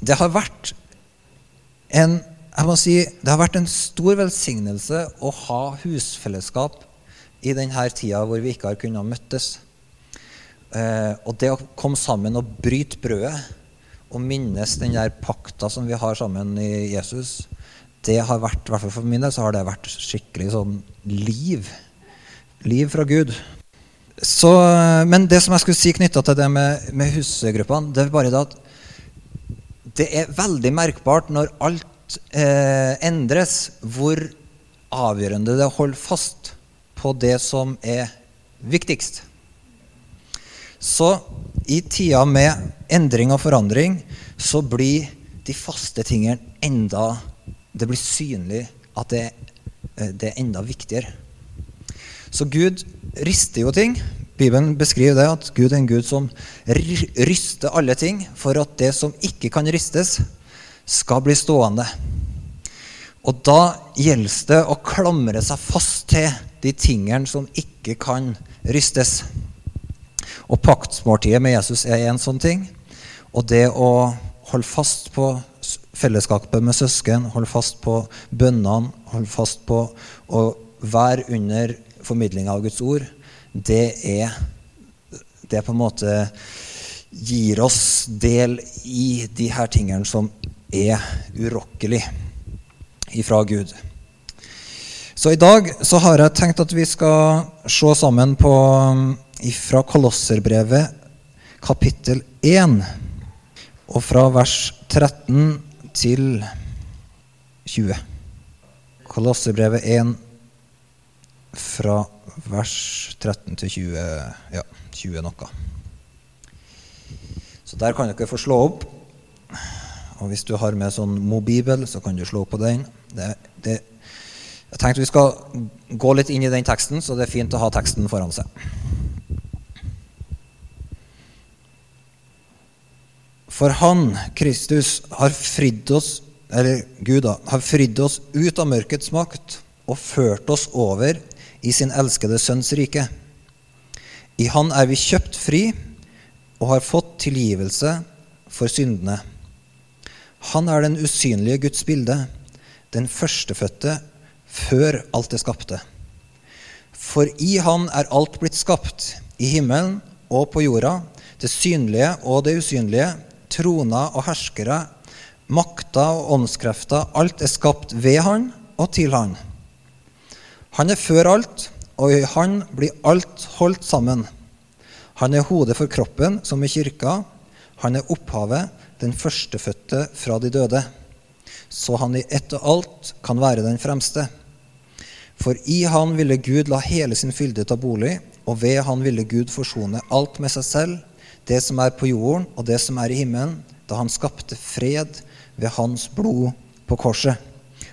det har vært en jeg må si, Det har vært en stor velsignelse å ha husfellesskap i denne tida hvor vi ikke har kunnet møttes. Eh, og det å komme sammen og bryte brødet og minnes den der pakta som vi har sammen i Jesus, det har vært, i hvert fall for min del, så har det vært skikkelig sånn liv. Liv fra Gud. Så, men det som jeg skulle si knytta til det med, med husgruppene, det er bare det at det er veldig merkbart når alt eh, endres, hvor avgjørende det er å holde fast på det som er viktigst. Så i tida med endring og forandring så blir de faste tingene enda Det blir synlig at det, eh, det er enda viktigere. Så Gud rister jo ting. Bibelen beskriver det at Gud er en Gud som ryster alle ting for at det som ikke kan ristes, skal bli stående. Og da gjelder det å klamre seg fast til de tingene som ikke kan rystes. Og paktsmåltidet med Jesus er en sånn ting. Og det å holde fast på fellesskapet med søsken, holde fast på bønnene, holde fast på å være under formidlinga av Guds ord, det er Det på en måte gir oss del i de her tingene som er urokkelig ifra Gud. Så i dag så har jeg tenkt at vi skal se sammen på fra Kolosserbrevet kapittel 1, og fra vers 13 til 20. Kolosserbrevet 1 fra vers 13 til 20, ja, 20 noe. Så der kan dere få slå opp. Og hvis du har med sånn mobibel, så kan du slå opp på den. Det, det, jeg tenkte vi skal gå litt inn i den teksten, så det er fint å ha teksten foran seg. For Han, Kristus, har fridd oss eller Gud da, har fridd oss ut av mørkets makt og ført oss over i sin elskede Sønns rike. I Han er vi kjøpt fri og har fått tilgivelse for syndene. Han er den usynlige Guds bilde, den førstefødte før alt er skapte. For i Han er alt blitt skapt, i himmelen og på jorda, det synlige og det usynlige, troner og herskere, makter og åndskrefter. Alt er skapt ved Han og til Han. Han er før alt, og i Han blir alt holdt sammen. Han er hodet for kroppen, som i kirka. Han er opphavet, den førstefødte fra de døde, så han i ett og alt kan være den fremste. For i han ville Gud la hele sin fylde ta bolig, og ved han ville Gud forsone alt med seg selv, det som er på jorden og det som er i himmelen, da han skapte fred ved hans blod på korset.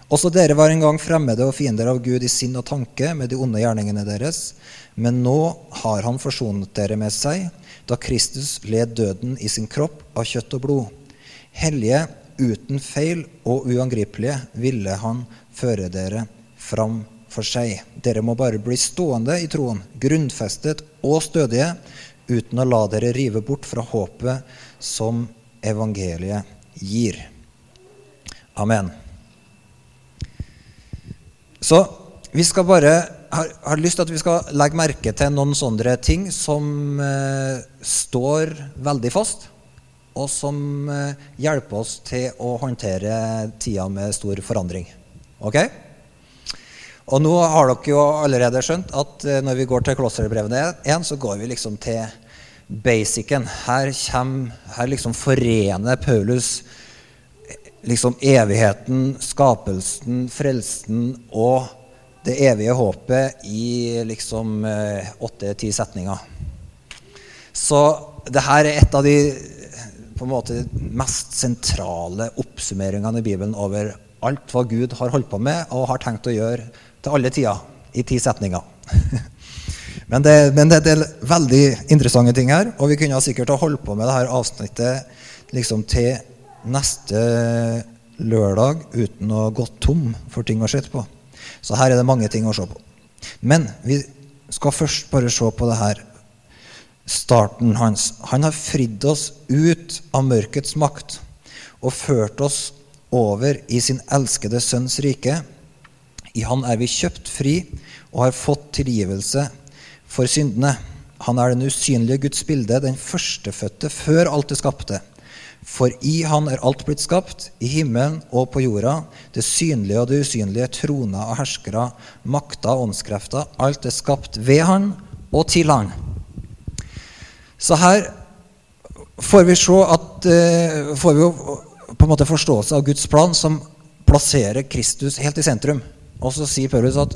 Også dere var en gang fremmede og fiender av Gud i sinn og tanke med de onde gjerningene deres, men nå har han forsonet dere med seg, da Kristus led døden i sin kropp av kjøtt og blod. Hellige, uten feil og uangripelige ville han føre dere fram for seg. Dere må bare bli stående i troen, grunnfestet og stødige, uten å la dere rive bort fra håpet som evangeliet gir. Amen. Så vi skal bare har, har lyst til at vi skal legge merke til noen sånne ting som eh, står veldig fast og som eh, hjelper oss til å håndtere tida med stor forandring. Ok? Og nå har dere jo allerede skjønt at eh, når vi går til klosterbrevene 1, så går vi liksom til basicen. Her, kommer, her liksom forener Paulus liksom evigheten, skapelsen, frelsen og det evige håpet i liksom åtte-ti setninger. Så det her er et av de på en måte mest sentrale oppsummeringene i Bibelen over alt hva Gud har holdt på med og har tenkt å gjøre til alle tider, i ti setninger. men, det, men det, det, er veldig interessante ting her, og vi kunne sikkert ha holdt på med dette avsnittet liksom til neste lørdag uten å gå tom for ting å se på. Så her er det mange ting å se på. Men vi skal først bare se på det her starten hans. Han har fridd oss ut av mørkets makt. og ført oss over i sin elskede Sønns rike. I Han er vi kjøpt fri og har fått tilgivelse for syndene. Han er den usynlige Guds bilde, den førstefødte før alt det skapte. For i Han er alt blitt skapt, i himmelen og på jorda, det synlige og det usynlige, troner og herskere, makter og åndskrefter. Alt er skapt ved Han og til Han. Så her får vi se at eh, får vi jo på en måte forståelse av Guds plan som plasserer Kristus helt i sentrum. Og så sier Paulus at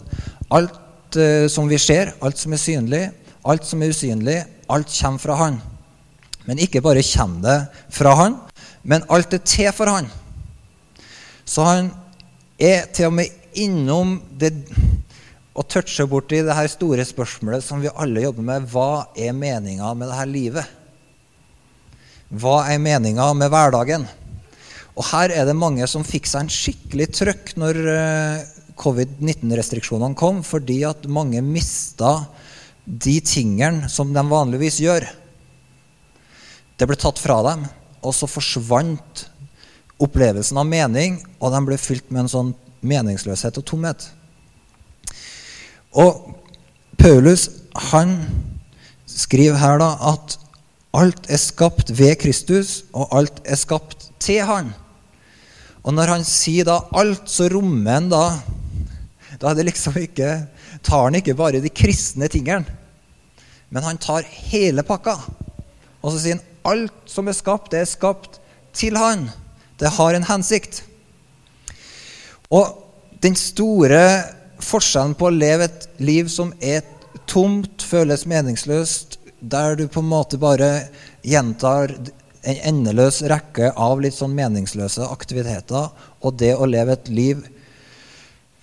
alt eh, som vi ser, alt som er synlig, alt som er usynlig, alt kommer fra Han. Men ikke bare kommer det fra Han, men alt er til for Han. Så han er til og med innom det og toucher borti det her store spørsmålet som vi alle jobber med. Hva er meninga med dette livet? Hva er meninga med hverdagen? Og her er det mange som fikk seg en skikkelig trøkk når eh, covid-19-restriksjonene kom, fordi at mange mista de tingene som de vanligvis gjør. Det ble tatt fra dem, og så forsvant opplevelsen av mening, og de ble fylt med en sånn meningsløshet og tomhet. Og Paulus han skriver her da at alt er skapt ved Kristus, og alt er skapt til han. Og når han sier da alt, så rommer han da Da er det liksom ikke, tar han ikke bare de kristne tingene, men han tar hele pakka. Og så sier han alt som er skapt, det er skapt til han. Det har en hensikt. Og den store forskjellen på å leve et liv som er tomt, føles meningsløst, der du på en måte bare gjentar en endeløs rekke av litt sånn meningsløse aktiviteter, og det å leve et liv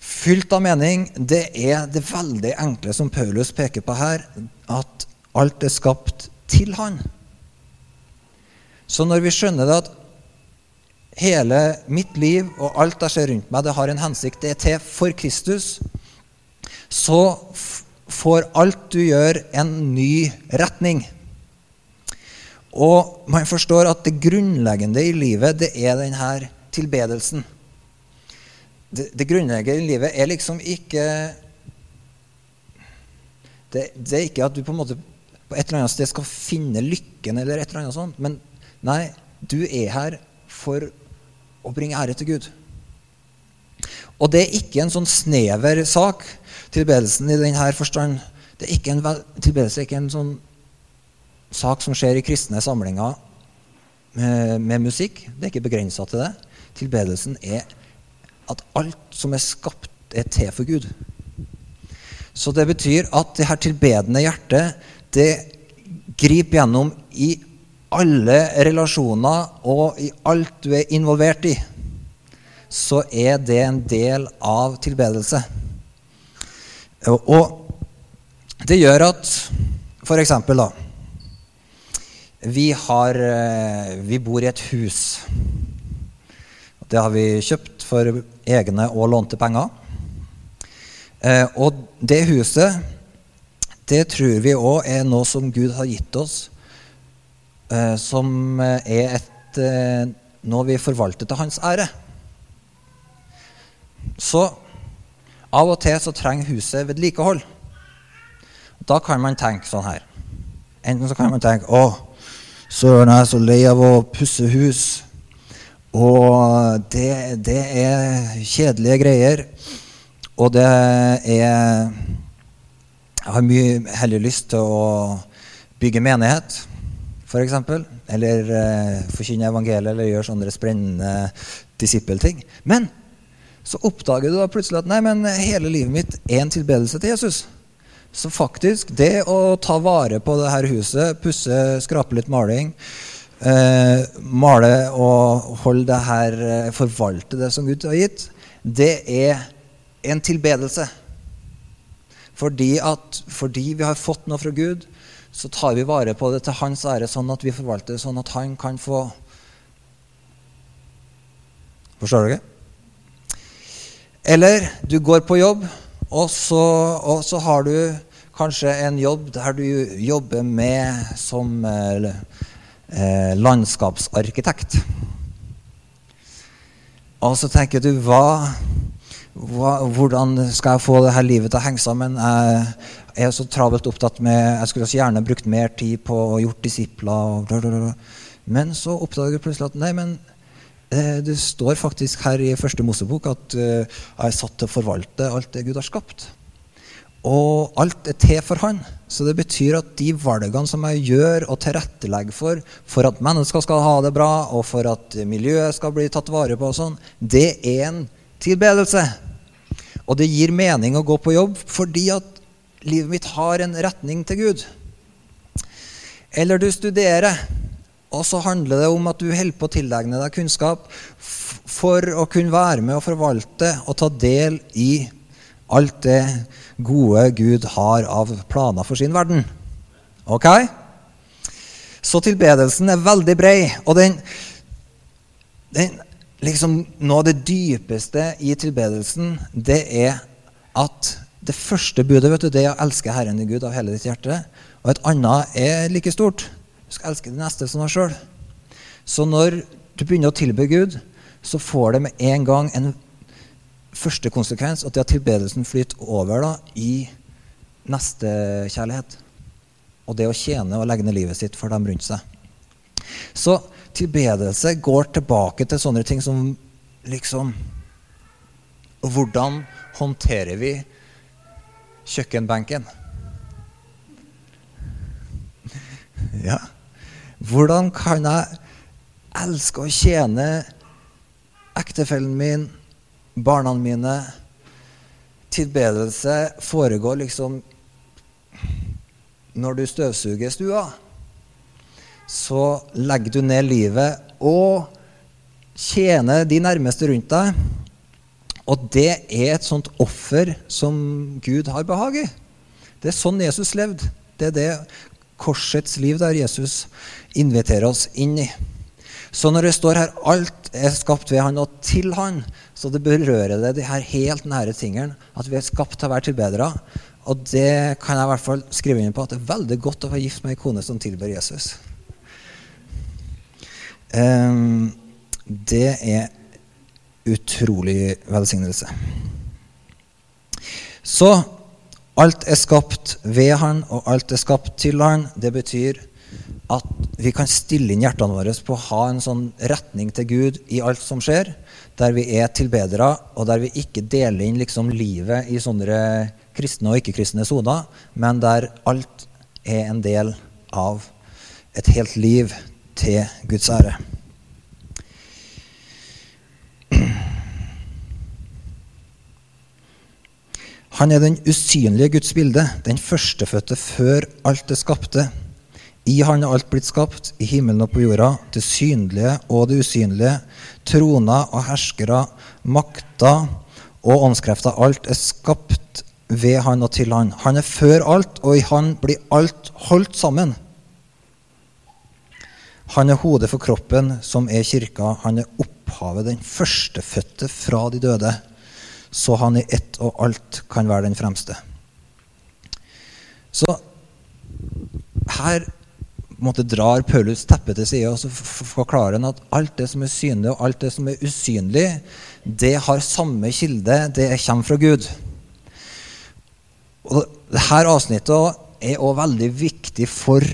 fylt av mening, det er det veldig enkle som Paulus peker på her, at alt er skapt til han. Så når vi skjønner det at hele mitt liv og alt jeg ser rundt meg, det har en hensikt, det er til for Kristus, så får alt du gjør, en ny retning. Og man forstår at det grunnleggende i livet, det er denne tilbedelsen. Det, det grunnleggende i livet er liksom ikke det, det, er ikke at du på en måte på et eller annet sted skal finne lykken, eller et eller annet sånt, men nei, du er her for å bringe ære til Gud. Og det er ikke en sånn snever sak, tilbedelsen i denne forstand. Det er ikke en, tilbedelse er ikke en sånn sak som skjer i kristne samlinger med, med musikk. Det er ikke begrensa til det. Tilbedelsen er at alt som er skapt, er til for Gud. Så det betyr at det her tilbedende hjertet, det griper gjennom i alle relasjoner og i alt du er involvert i, så er det en del av tilbedelse. Og det gjør at f.eks. da vi, har, eh, vi bor i et hus. Det har vi kjøpt for egne og lånte penger. Eh, og det huset, det tror vi òg er noe som Gud har gitt oss som er et, eh, noe vi forvalter til hans ære. Så av og til så trenger huset vedlikehold. Da kan man tenke sånn her. Enten så kan man tenke å, søren, jeg er så lei av å pusse hus. Og det, det er kjedelige greier. Og det er Jeg har mye heller lyst til å bygge menighet f.eks. Eller eh, forkynne evangeliet eller gjøre sånne spennende disippelting. Men så oppdager du da plutselig at nei, men hele livet mitt er en tilbedelse til Jesus. Så faktisk, det å ta vare på det her huset, pusse, skrape litt maling, eh, male og holde det her, eh, forvalte det som Gud har gitt, det er en tilbedelse. Fordi, at, fordi vi har fått noe fra Gud, så tar vi vare på det til hans ære, sånn at vi forvalter det sånn at han kan få Forstår dere? Eller du går på jobb, og så, og så, har du kanskje en jobb der du jobber med som eh, landskapsarkitekt. Og så tenker du hva, hva, Hvordan skal jeg få det her livet til å henge sammen? Jeg er så travelt opptatt med Jeg skulle også gjerne brukt mer tid på å gjort disipler. Og men så oppdager du plutselig at nei, men eh, det står faktisk her i første Mosebok at eh, jeg er satt til å forvalte alt det Gud har skapt. Og alt er til for Han. Så det betyr at de valgene som jeg gjør og tilrettelegger for, for at mennesker skal ha det bra, og for at miljøet skal bli tatt vare på, og sånn, det er en tilbedelse. Og det gir mening å gå på jobb fordi at livet mitt har en retning til Gud. Eller du studerer, og så handler det om at du holder på å tilegne deg kunnskap for å kunne være med og forvalte og ta del i alt det gode Gud har av planer for sin verden. Ok? Så tilbedelsen er veldig brei, og den, den liksom, Noe av det dypeste i tilbedelsen, det er at det første budet vet du, det er å elske Herren i Gud av hele ditt hjerte. Og et annet er like stort. Du skal elske de neste som deg sjøl. Så når du begynner å tilbe Gud, så får det med en gang en første konsekvens at det at tilbedelsen flyter over da, i nestekjærlighet. Og det å tjene og legge ned livet sitt for dem rundt seg. Så tilbedelse går tilbake til sånne ting som liksom Hvordan håndterer vi kjøkkenbenken? Ja. Hvordan kan jeg elske å tjene ektefellen min, barna mine Tilbedelse foregår liksom Når du støvsuger stua, så legger du ned livet og tjener de nærmeste rundt deg. Og det er et sånt offer som Gud har behag i. Det er sånn Jesus levde. Det er det korsets liv der Jesus inviterer oss inn i. Så når det står her 'alt er skapt ved Han og til Han', så det berører det de her helt nære tingene. At vi er skapt til å være tilbedere. Og det kan jeg i hvert fall skrive inn på at det er veldig godt å være gift med ei kone som tilber Jesus. Um, det er utrolig velsignelse. Så alt er skapt ved Han, og alt er skapt til Han. Det betyr at vi kan stille inn hjertene våre på å ha en sånn retning til Gud i alt som skjer, der vi er tilbedere, og der vi ikke deler inn liksom livet i sånne kristne og ikke-kristne soner, men der alt er en del av et helt liv til Guds ære. Han er den usynlige Guds bilde, den førstefødte før alt er skapte. I Han er alt blitt skapt, i himmelen og på jorda, det synlige og det usynlige, troner og herskere, makter og åndskrefter. Alt er skapt ved Han og til Han. Han er før alt, og i Han blir alt holdt sammen. Han er hodet for kroppen, som er kirka. Han er opphavet, den førstefødte fra de døde, så han i ett og alt kan være den fremste. Så her måtte, drar Paulus teppet til side og så forklarer han at alt det som er synlig, og alt det som er usynlig, det har samme kilde. Det kommer fra Gud. Og Dette avsnittet er også veldig viktig for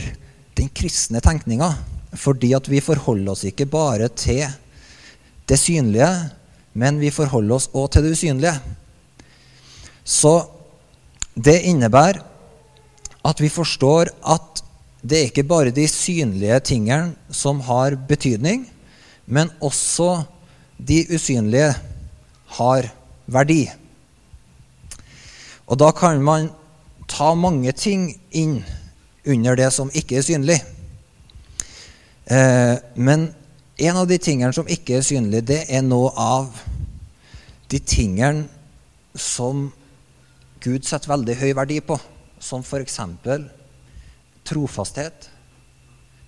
den kristne tenkninga. Fordi at vi forholder oss ikke bare til det synlige, men vi forholder oss òg til det usynlige. Så det innebærer at vi forstår at det er ikke bare de synlige tingene som har betydning, men også de usynlige har verdi. Og da kan man ta mange ting inn under det som ikke er synlig. Eh, men en av de tingene som ikke er synlig, det er noe av de tingene som Gud setter veldig høy verdi på, som f.eks trofasthet,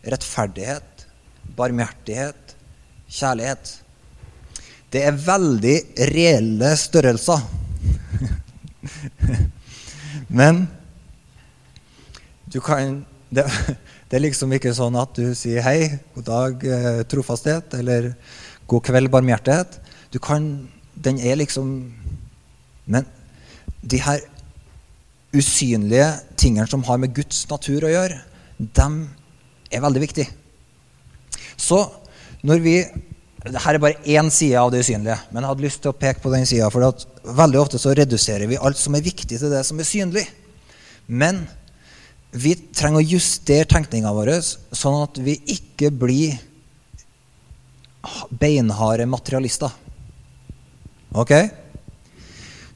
rettferdighet, barmhjertighet, kjærlighet. Det er veldig reelle størrelser. Men du kan det, det, er liksom ikke sånn at du sier hei, god dag, eh, trofasthet, eller god kveld, barmhjertighet. Du kan Den er liksom Men de her usynlige tingene som har med Guds natur å gjøre, de er veldig viktige. Så når vi dette er bare én side av det usynlige, men jeg hadde lyst til å peke på den sida. For veldig ofte så reduserer vi alt som er viktig, til det som er synlig. Men vi trenger å justere tenkninga vår sånn at vi ikke blir beinharde materialister. Ok?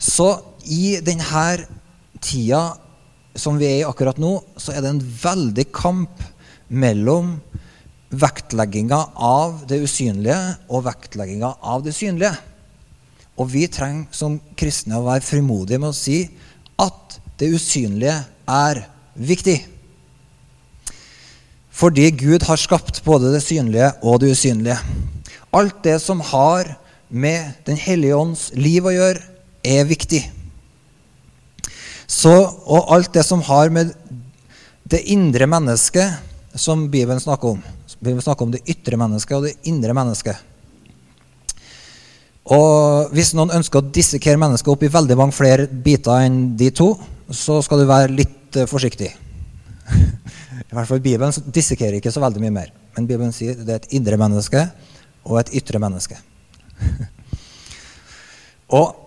Så i denne tida som vi er i akkurat nå, så er det en veldig kamp mellom vektlegginga av det usynlige og vektlegginga av det synlige. Og vi trenger som kristne å være frimodige med å si at det usynlige er viktig. Fordi Gud har skapt både det synlige og det usynlige. Alt det som har med Den hellige ånds liv å gjøre, er viktig. Så, og alt det som har med det indre mennesket, som Bibelen snakker om Bibelen snakker om det ytre mennesket og det indre mennesket. Og Hvis noen ønsker å dissekere mennesket opp i veldig mange flere biter enn de to, så skal du være litt uh, forsiktig. I hvert fall Bibelen dissekerer ikke så veldig mye mer. Men Bibelen sier det er et indre menneske og et ytre menneske. og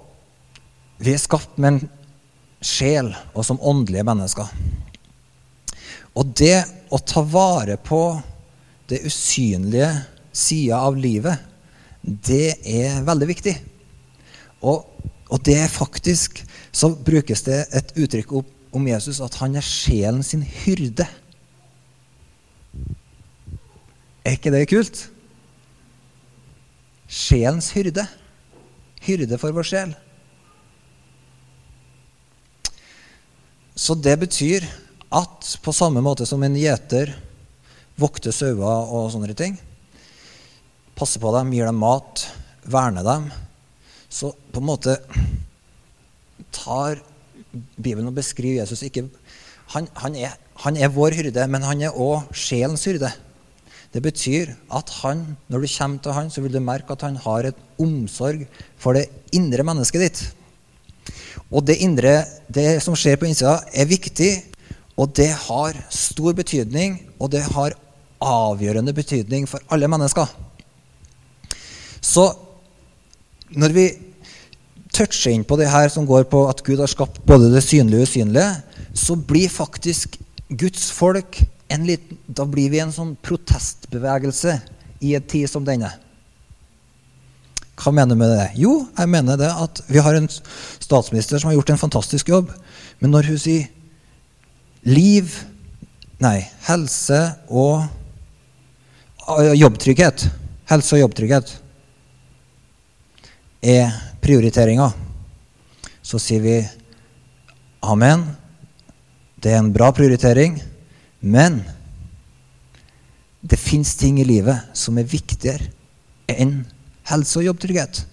vi er skapt med en sjel og som åndelige mennesker. Og det å ta vare på det usynlige sida av livet, det er veldig viktig. Og, og, det er faktisk Så brukes det et uttrykk om Jesus at han er sjelen sin hyrde. Er ikke det kult? Sjelens hyrde. Hyrde for vår sjel. Så det betyr at på samme måte som en gjeter vokter sauer og sånne ting. Passer på dem, gir dem mat, verner dem. Så på en måte tar Bibelen og beskriver Jesus ikke han, han, er, han er, vår hyrde, men han er òg sjelens hyrde. Det betyr at han, når du kommer til han, så vil du merke at han har et omsorg for det indre mennesket ditt. Og det indre, det som skjer på innsida, er viktig, og det har stor betydning, og det har avgjørende betydning for alle mennesker. Så når vi toucher inn på det her som går på at Gud har skapt både det synlige og usynlige, så blir faktisk Guds folk en liten, Da blir vi en sånn protestbevegelse i en tid som denne. Hva mener du med det? Jo, jeg mener det at vi har en statsminister som har gjort en fantastisk jobb. Men når hun sier liv, nei, helse og jobbtrygghet, helse og jobbtrygghet, er prioriteringa, så sier vi amen. Det er en bra prioritering, men det fins ting i livet som er viktigere enn helse og jobbtrygghet.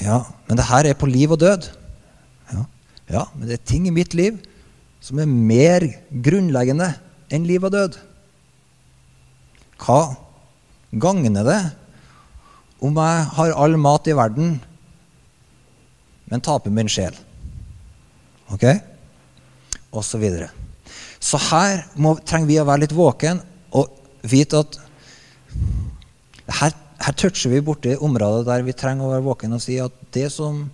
Ja, men det her er på liv og død. Ja, ja men det er ting i mitt liv som er mer grunnleggende enn liv og død. Hva gagner det om jeg har all mat i verden, men taper min sjel? Ok? Og så videre. Så her må, trenger vi å være litt våken og vite at her, her toucher vi borti områder der vi trenger å være våken og si at det som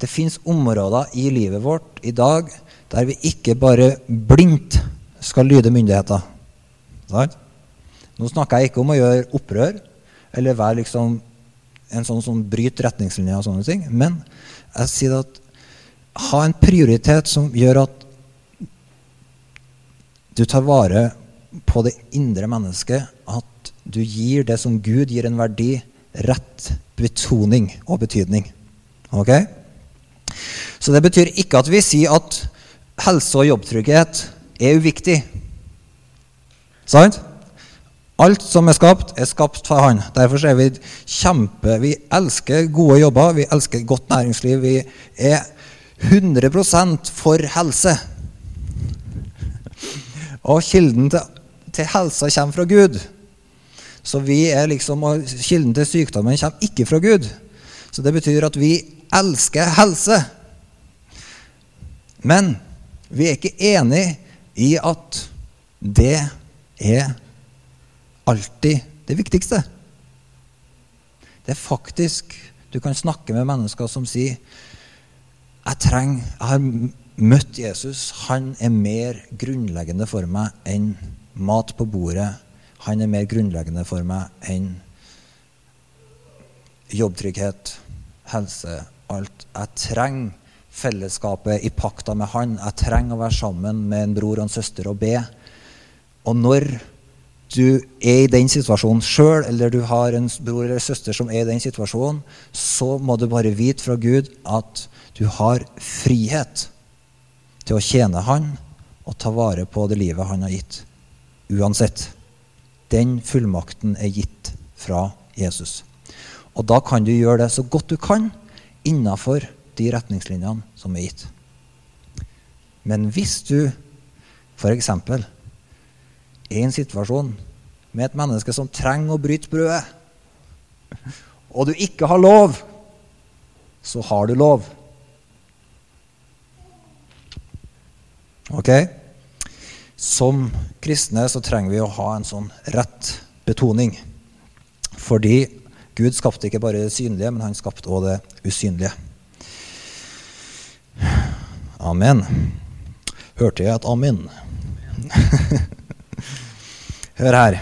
det fins områder i livet vårt i dag der vi ikke bare blindt skal lyde myndigheter. Nå snakker jeg ikke om å gjøre opprør eller være liksom en sånn som bryter retningslinjer og sånne ting. Men jeg sier at ha en prioritet som gjør at du tar vare på det indre mennesket. At du gir det som Gud gir en verdi, rett betoning og betydning. Ok? Så det betyr ikke at vi sier at helse og jobbtrygghet er uviktig. Sant? Alt som er skapt, er skapt for Han. Derfor er vi kjempe Vi elsker gode jobber, vi elsker godt næringsliv. Vi er 100% for helse. Og kilden til, til helsa kommer fra Gud. Så vi er liksom, og kilden til sykdommen kommer ikke fra Gud. Så det betyr at vi elsker helse. Men vi er ikke enig i at det er alltid det viktigste. Det er faktisk Du kan snakke med mennesker som sier jeg trenger, jeg har møtt Jesus. Han er mer grunnleggende for meg enn mat på bordet. Han er mer grunnleggende for meg enn jobbtrygghet, helse, alt. Jeg trenger fellesskapet i pakta med han. Jeg trenger å være sammen med en bror og en søster og be. Og når du er i den situasjonen sjøl, eller du har en bror eller søster som er i den situasjonen, så må du bare vite fra Gud at du har frihet til å tjene Han og ta vare på det livet Han har gitt. Uansett. Den fullmakten er gitt fra Jesus. Og da kan du gjøre det så godt du kan innafor de retningslinjene som er gitt. Men hvis du f.eks. i en situasjon med et menneske som trenger å bryte brødet, og du ikke har lov, så har du lov. Ok? Som kristne så trenger vi å ha en sånn rett betoning. Fordi Gud skapte ikke bare det synlige, men han skapte òg det usynlige. Amen. Hørte jeg et amen? Hør her.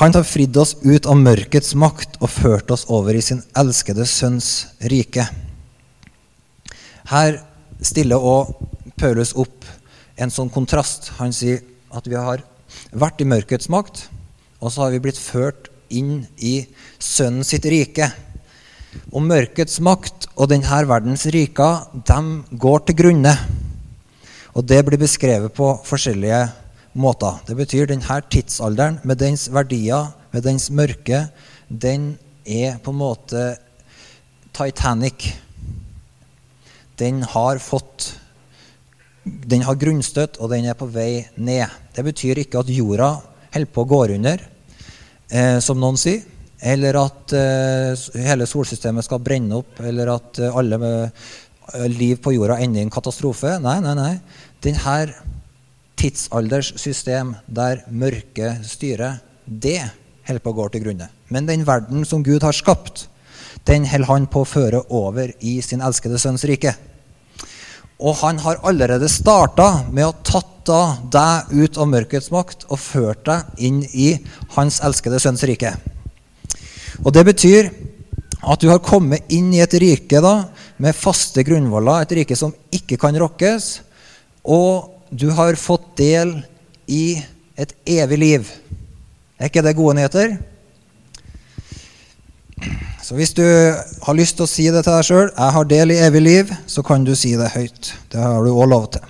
Han har fridd oss ut av mørkets makt og ført oss over i sin elskede sønns rike. Her stiller òg Paulus opp en sånn kontrast. Han sier at vi har vært i mørkets makt, og så har vi blitt ført inn i Sønnen sitt rike. Og mørkets makt og denne verdens riker, de går til grunne. Og det blir beskrevet på forskjellige måter. Det betyr denne tidsalderen med dens verdier, med dens mørke, den er på en måte Titanic. Den har fått Den har grunnstøtt, og den er på vei ned. Det betyr ikke at jorda holder på å gå under, eh, som noen sier eller at eh, hele solsystemet skal brenne opp, eller at eh, alle uh, liv på jorda ender i en katastrofe. Nei, nei, nei. Denne tidsalders system der mørket styrer, det holder på å gå til grunne. Men den verden som Gud har skapt, den holder han på å føre over i sin elskede sønns rike. Og han har allerede starta med å tatt deg ut av mørkets makt og ført deg inn i hans elskede sønns rike. Og Det betyr at du har kommet inn i et rike da, med faste grunnvoller, et rike som ikke kan rokkes, og du har fått del i et evig liv. Er ikke det gode nyheter? Så hvis du har lyst til å si det til deg sjøl, 'Jeg har del i evig liv', så kan du si det høyt. Det har du òg lov til.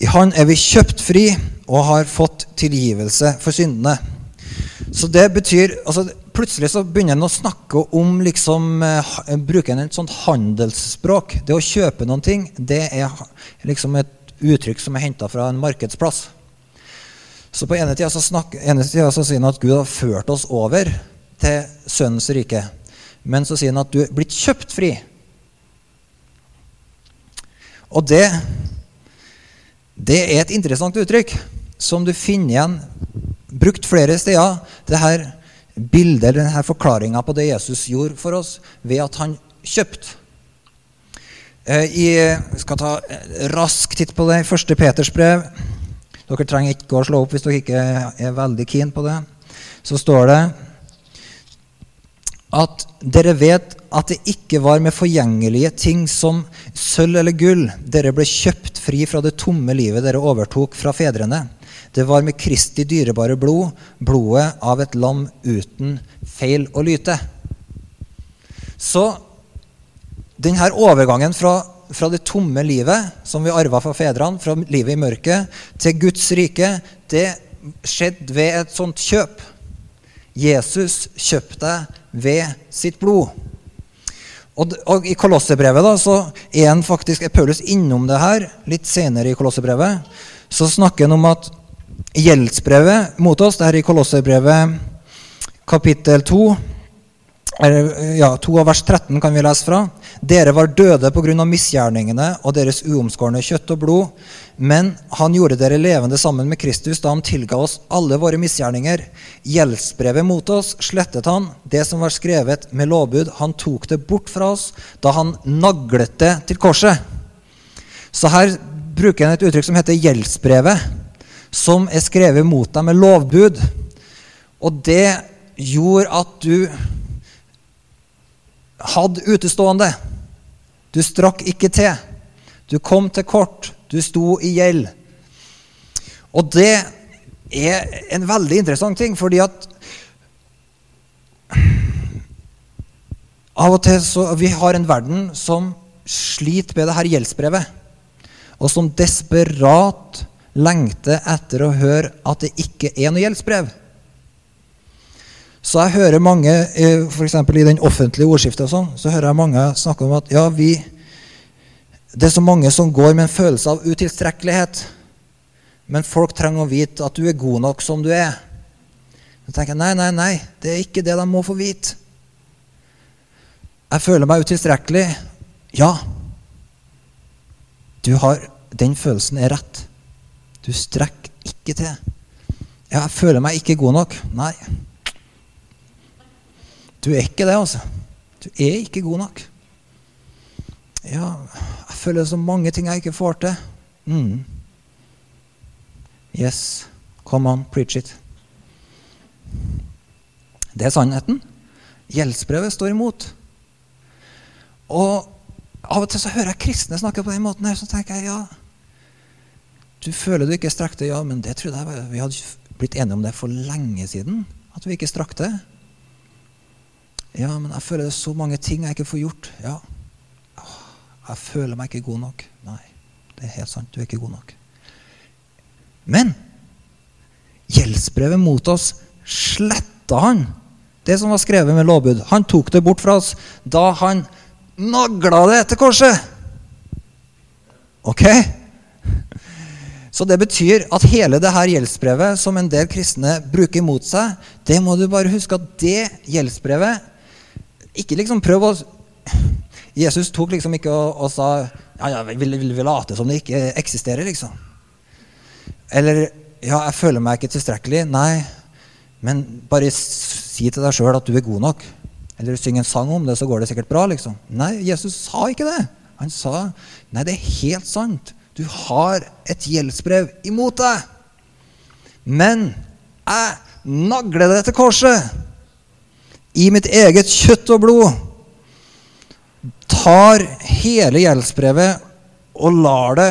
I Han er vi kjøpt fri og har fått tilgivelse for syndene. Så det betyr altså, Plutselig så begynner en å snakke om liksom, bruke Bruker en et sånt handelsspråk. Det å kjøpe noen ting, det er liksom et uttrykk som er henta fra en markedsplass. Så på ene tida så, snakker, ene tida så sier han at Gud har ført oss over til Sønnens rike. Men så sier han at du er blitt kjøpt fri. Og det, det er et interessant uttrykk som du finner igjen brukt flere steder det her bildet, denne forklaringa på det Jesus gjorde for oss ved at han kjøpte. Vi skal ta rask titt på det i 1. Peters brev. Dere trenger ikke å slå opp hvis dere ikke er veldig keen på det. Så står det at dere vet at det ikke var med forgjengelige ting som sølv eller gull dere ble kjøpt fri fra det tomme livet dere overtok fra fedrene det var med Kristi dyrebare blod, blodet av et lam uten feil å lyte. Så denne overgangen fra, fra det tomme livet som vi arva fra fedrene, fra livet i mørket, til Guds rike, det skjedde ved et sånt kjøp. Jesus kjøpte ved sitt blod. Og, og I Kolossebrevet da, så er, faktisk, er Paulus innom det her litt senere i Kolossebrevet. Så snakker han om at gjeldsbrevet mot oss. Det er i Kolosserbrevet kapittel 2. Ja, 2 av vers 13 kan vi lese fra. Dere var døde pga. misgjerningene og deres uomskårne kjøtt og blod. Men han gjorde dere levende sammen med Kristus da han tilga oss alle våre misgjerninger. Gjeldsbrevet mot oss slettet han, det som var skrevet med lovbud. Han tok det bort fra oss da han naglet det til korset. Så her bruker han et uttrykk som heter gjeldsbrevet, som er skrevet mot deg med lovbud. Og det gjorde at du hadde utestående. Du strakk ikke til. Du kom til kort. Du sto i gjeld. Og det er en veldig interessant ting, fordi at Av og til så Vi har en verden som sliter med det her gjeldsbrevet, og som desperat lengter etter å høre at det ikke er noe gjeldsbrev. Så jeg hører mange, for f.eks. i den offentlige ordskiftet, og sånn, så hører jeg mange snakke om at ja, vi, det er så mange som går med en følelse av utilstrekkelighet. Men folk trenger å vite at du er god nok som du er. Så tenker jeg nei, nei, nei, det er ikke det de må få vite. Jeg føler meg utilstrekkelig. Ja. Du har, Den følelsen er rett. Du strekker ikke til. Ja, jeg føler meg ikke god nok. Nei. Du er ikke det, altså. Du er ikke god nok. Ja, jeg føler så mange ting jeg ikke får til. Mm. Yes, come on, preach it. Det er sannheten. Gjeldsbrevet står imot. Og av og til så hører jeg kristne snakke på den måten her, så tenker jeg ja Du føler du ikke strakk det, ja, men det trodde jeg vi hadde blitt enige om det for lenge siden. At vi ikke strakk det. Ja, men jeg føler det er så mange ting jeg ikke får gjort. Ja. Jeg føler meg ikke god nok. Nei, det er helt sant. Du er ikke god nok. Men gjeldsbrevet mot oss sletta han. Det som var skrevet med lovbud. Han tok det bort fra oss da han nagla det etter korset. Ok? Så det betyr at hele det her gjeldsbrevet som en del kristne bruker mot seg, det må du bare huske at det gjeldsbrevet ikke liksom prøv å Jesus tok liksom ikke og, og sa ja, ja, vil, vi, vi late som det ikke eksisterer, liksom? Eller ja, jeg føler meg ikke tilstrekkelig. Nei, men bare si til deg sjøl at du er god nok. Eller syng en sang om det, så går det sikkert bra, liksom. Nei, Jesus sa ikke det. Han sa nei, det er helt sant. Du har et gjeldsbrev imot deg. Men jeg nagler deg til korset i mitt eget kjøtt og blod, tar hele gjeldsbrevet og lar det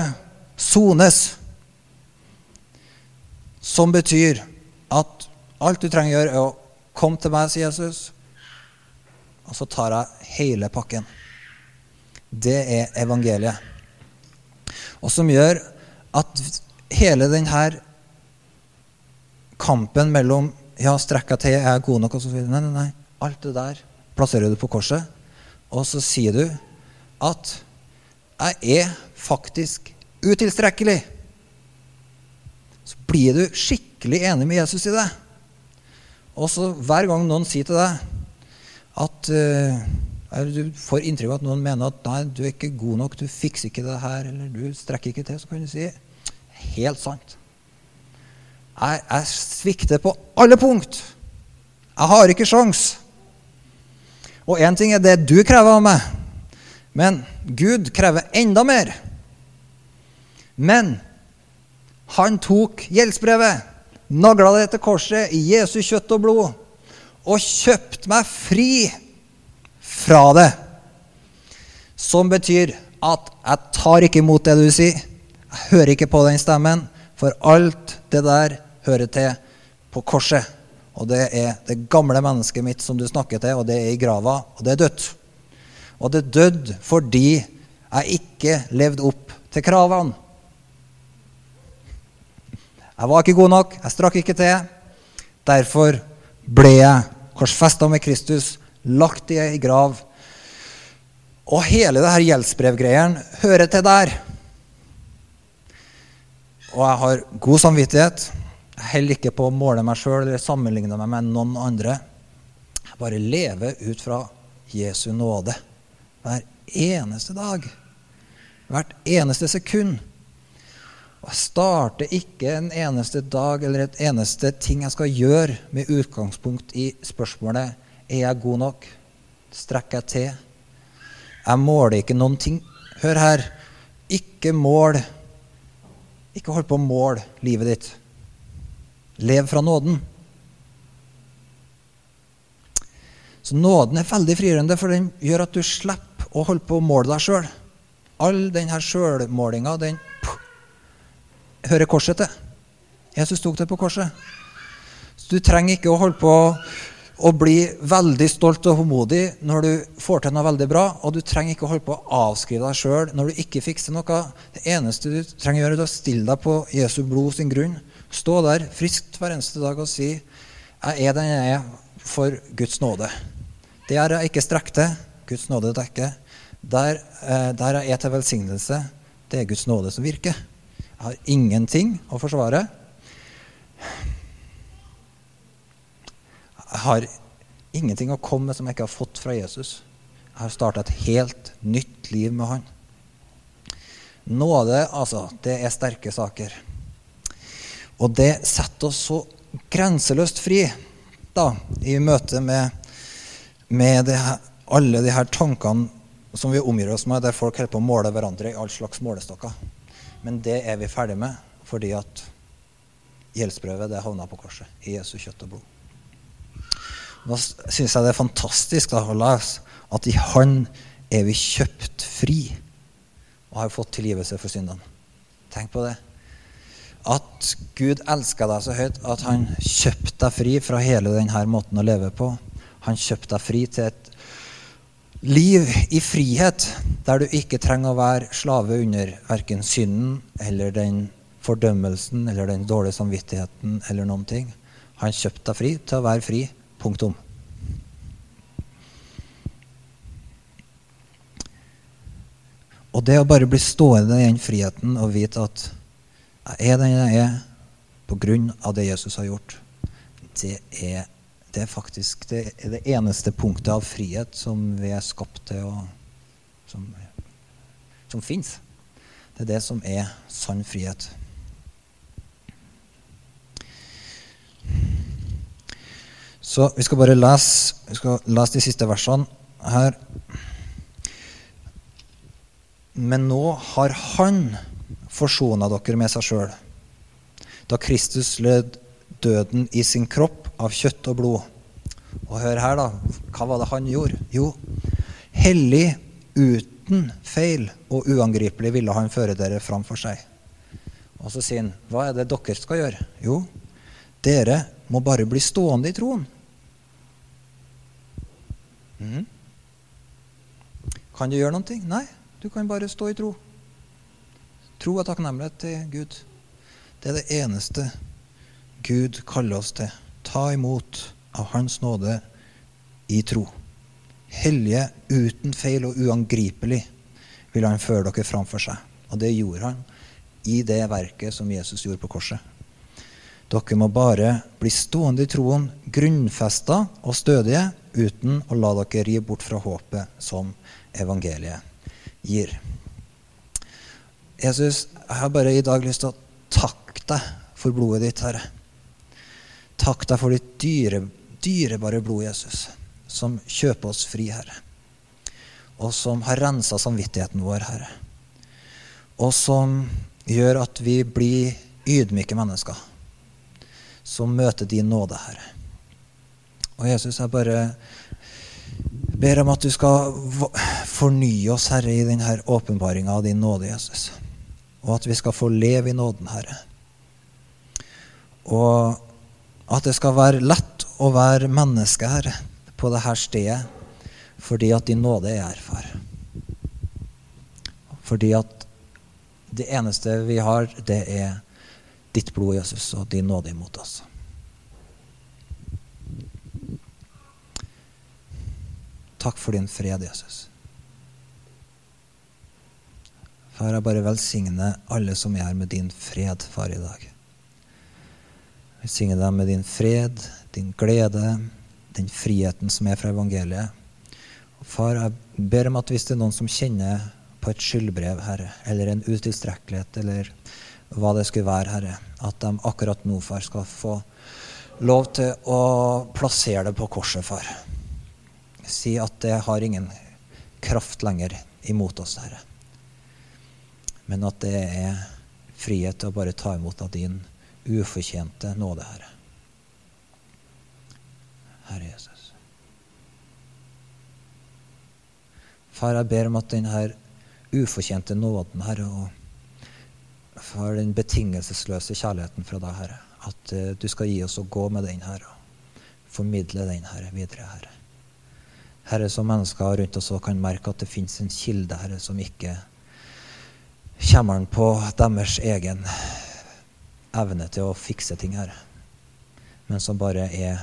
sones. Som betyr at alt du trenger å gjøre, er å komme til meg, sier Jesus, og så tar jeg hele pakken. Det er evangeliet. Og som gjør at hele denne kampen mellom ja, strekk til, er jeg god nok, og så videre Nei, nei, nei. Alt det der plasserer du på korset, og så sier du at 'jeg er faktisk utilstrekkelig'. Så blir du skikkelig enig med Jesus i det. Og så hver gang noen sier til deg at uh, du får inntrykk av at noen mener at 'nei, du er ikke god nok, du fikser ikke det her', eller 'du strekker ikke til', så kan du si 'helt sant'. Jeg, jeg svikter på alle punkt. Jeg har ikke sjans. Og én ting er det du krever av meg, men Gud krever enda mer. Men han tok gjeldsbrevet, nagla det til korset i Jesu kjøtt og blod, og kjøpte meg fri fra det. Som betyr at jeg tar ikke imot det du sier. Jeg hører ikke på den stemmen, for alt det der hører til på korset. Og det er det gamle mennesket mitt som du snakker til, og det er i grava, og det er dødt. Og det er dødd fordi jeg ikke levde opp til kravene. Jeg var ikke god nok, jeg strakk ikke til. Derfor ble jeg korsfesta med Kristus, lagt i ei grav. Og hele det her gjeldsbrevgreieren hører til der. Og jeg har god samvittighet Jeg holder ikke på å måle meg sjøl eller sammenligne meg med noen andre. Jeg bare lever ut fra Jesu nåde hver eneste dag. Hvert eneste sekund. Og jeg starter ikke en eneste dag eller et eneste ting jeg skal gjøre med utgangspunkt i spørsmålet er jeg god nok. Strekker jeg til? Jeg måler ikke noen ting. Hør her. Ikke mål Ikke hold på å måle livet ditt. Lev fra nåden. Så nåden er veldig frigjørende, for den gjør at du slipper å holde på å måle deg sjøl. All denne sjølmålinga, den puh, hører korset til. Jesus tok det på korset. Så du trenger ikke å holde på å bli veldig stolt og håndmodig når du får til noe veldig bra, og du trenger ikke å holde på å avskrive deg sjøl når du ikke fikser noe. Det eneste du trenger å gjøre, er å stille deg på Jesu blod sin grunn. Stå der friskt hver eneste dag og si 'Jeg er den jeg er for Guds nåde'. Det er jeg ikke strekte. Guds nåde dekker. Der, eh, der jeg er til velsignelse, det er Guds nåde som virker. Jeg har ingenting å forsvare. Jeg har ingenting å komme med som jeg ikke har fått fra Jesus. Jeg har starta et helt nytt liv med han. Nåde, altså, det er sterke saker. Og det setter oss så grenseløst fri da, i møte med, med her, alle de her tankene som vi omgir oss med, der folk holder på å måle hverandre i all slags målestokker. Men det er vi ferdig med fordi at gjeldsprøvet det havna på korset i Jesu kjøtt og blod. Nå syns jeg det er fantastisk da, lese at i Han er vi kjøpt fri og har fått tilgivelse for syndene. Tenk på det. At Gud elsker deg så høyt at han kjøpte deg fri fra hele denne måten å leve på. Han kjøpte deg fri til et liv i frihet, der du ikke trenger å være slave under verken synden eller den fordømmelsen eller den dårlige samvittigheten eller noen ting. Han kjøpte deg fri til å være fri Punktum. Og det å bare bli stående i den friheten og vite at jeg er den jeg er av det Jesus har gjort, det er, det er faktisk det, er det eneste punktet av frihet som vi er skapt til og Som, som fins. Det er det som er sann frihet. Så vi skal bare lese, skal lese de siste versene her. Men nå har Han forsona dere med seg sjøl, da Kristus led døden i sin kropp av kjøtt og blod. Og hør her, da. Hva var det han gjorde? Jo, hellig, uten feil og uangripelig ville han føre dere fram for seg. Og så sier han, hva er det dere skal gjøre? Jo, dere må bare bli stående i troen. Mm. Kan du gjøre noe? Nei, du kan bare stå i tro. Tro og takknemlighet til Gud. Det er det eneste Gud kaller oss til. Ta imot av Hans nåde i tro. Hellige, uten feil og uangripelig vil han føre dere framfor seg. Og det gjorde han i det verket som Jesus gjorde på korset. Dere må bare bli stående i troen, grunnfesta og stødige, uten å la dere rive bort fra håpet som evangeliet gir. Jesus, jeg har bare i dag lyst til å takke deg for blodet ditt, Herre. Takk deg for ditt dyre, dyrebare blod, Jesus, som kjøper oss fri, Herre. Og som har rensa samvittigheten vår, Herre. Og som gjør at vi blir ydmyke mennesker som møter din nåde, Herre. Og Jesus, jeg bare ber om at du skal fornye oss, Herre, i denne åpenbaringa av din nåde, Jesus. Og at vi skal få leve i nåden, Herre. Og at det skal være lett å være menneske, her, på dette stedet, fordi at din nåde er her, far. Fordi at det eneste vi har, det er ditt blod, Jesus, og din nåde imot oss. Takk for din fred, Jesus. Far, jeg bare velsigne alle som er her med din fred, far, i dag. Velsigne dem med din fred, din glede, den friheten som er fra evangeliet. Og far, jeg ber om at hvis det er noen som kjenner på et skyldbrev, Herre, eller en utilstrekkelighet, eller hva det skulle være, Herre, at de akkurat nå, far, skal få lov til å plassere det på korset, far. Si at det har ingen kraft lenger imot oss, Herre. Men at det er frihet til å bare ta imot av din ufortjente nåde, Herre. Herre Jesus. Far, jeg ber om at denne ufortjente nåden, Herre, og for den betingelsesløse kjærligheten fra deg, Herre, at uh, du skal gi oss å gå med den, Herre, og formidle den, Herre, videre, Herre. Herre, som mennesker rundt oss kan merke at det fins en kilde, Herre, som ikke kommer på deres egen evne til å fikse ting her, men som bare er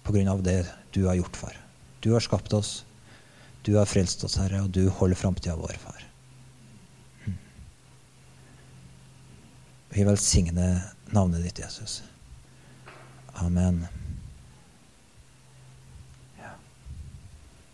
på grunn av det du har gjort, far. Du har skapt oss, du har frelst oss, Herre, og du holder framtida vår, far. Vi velsigner navnet ditt, Jesus. Amen.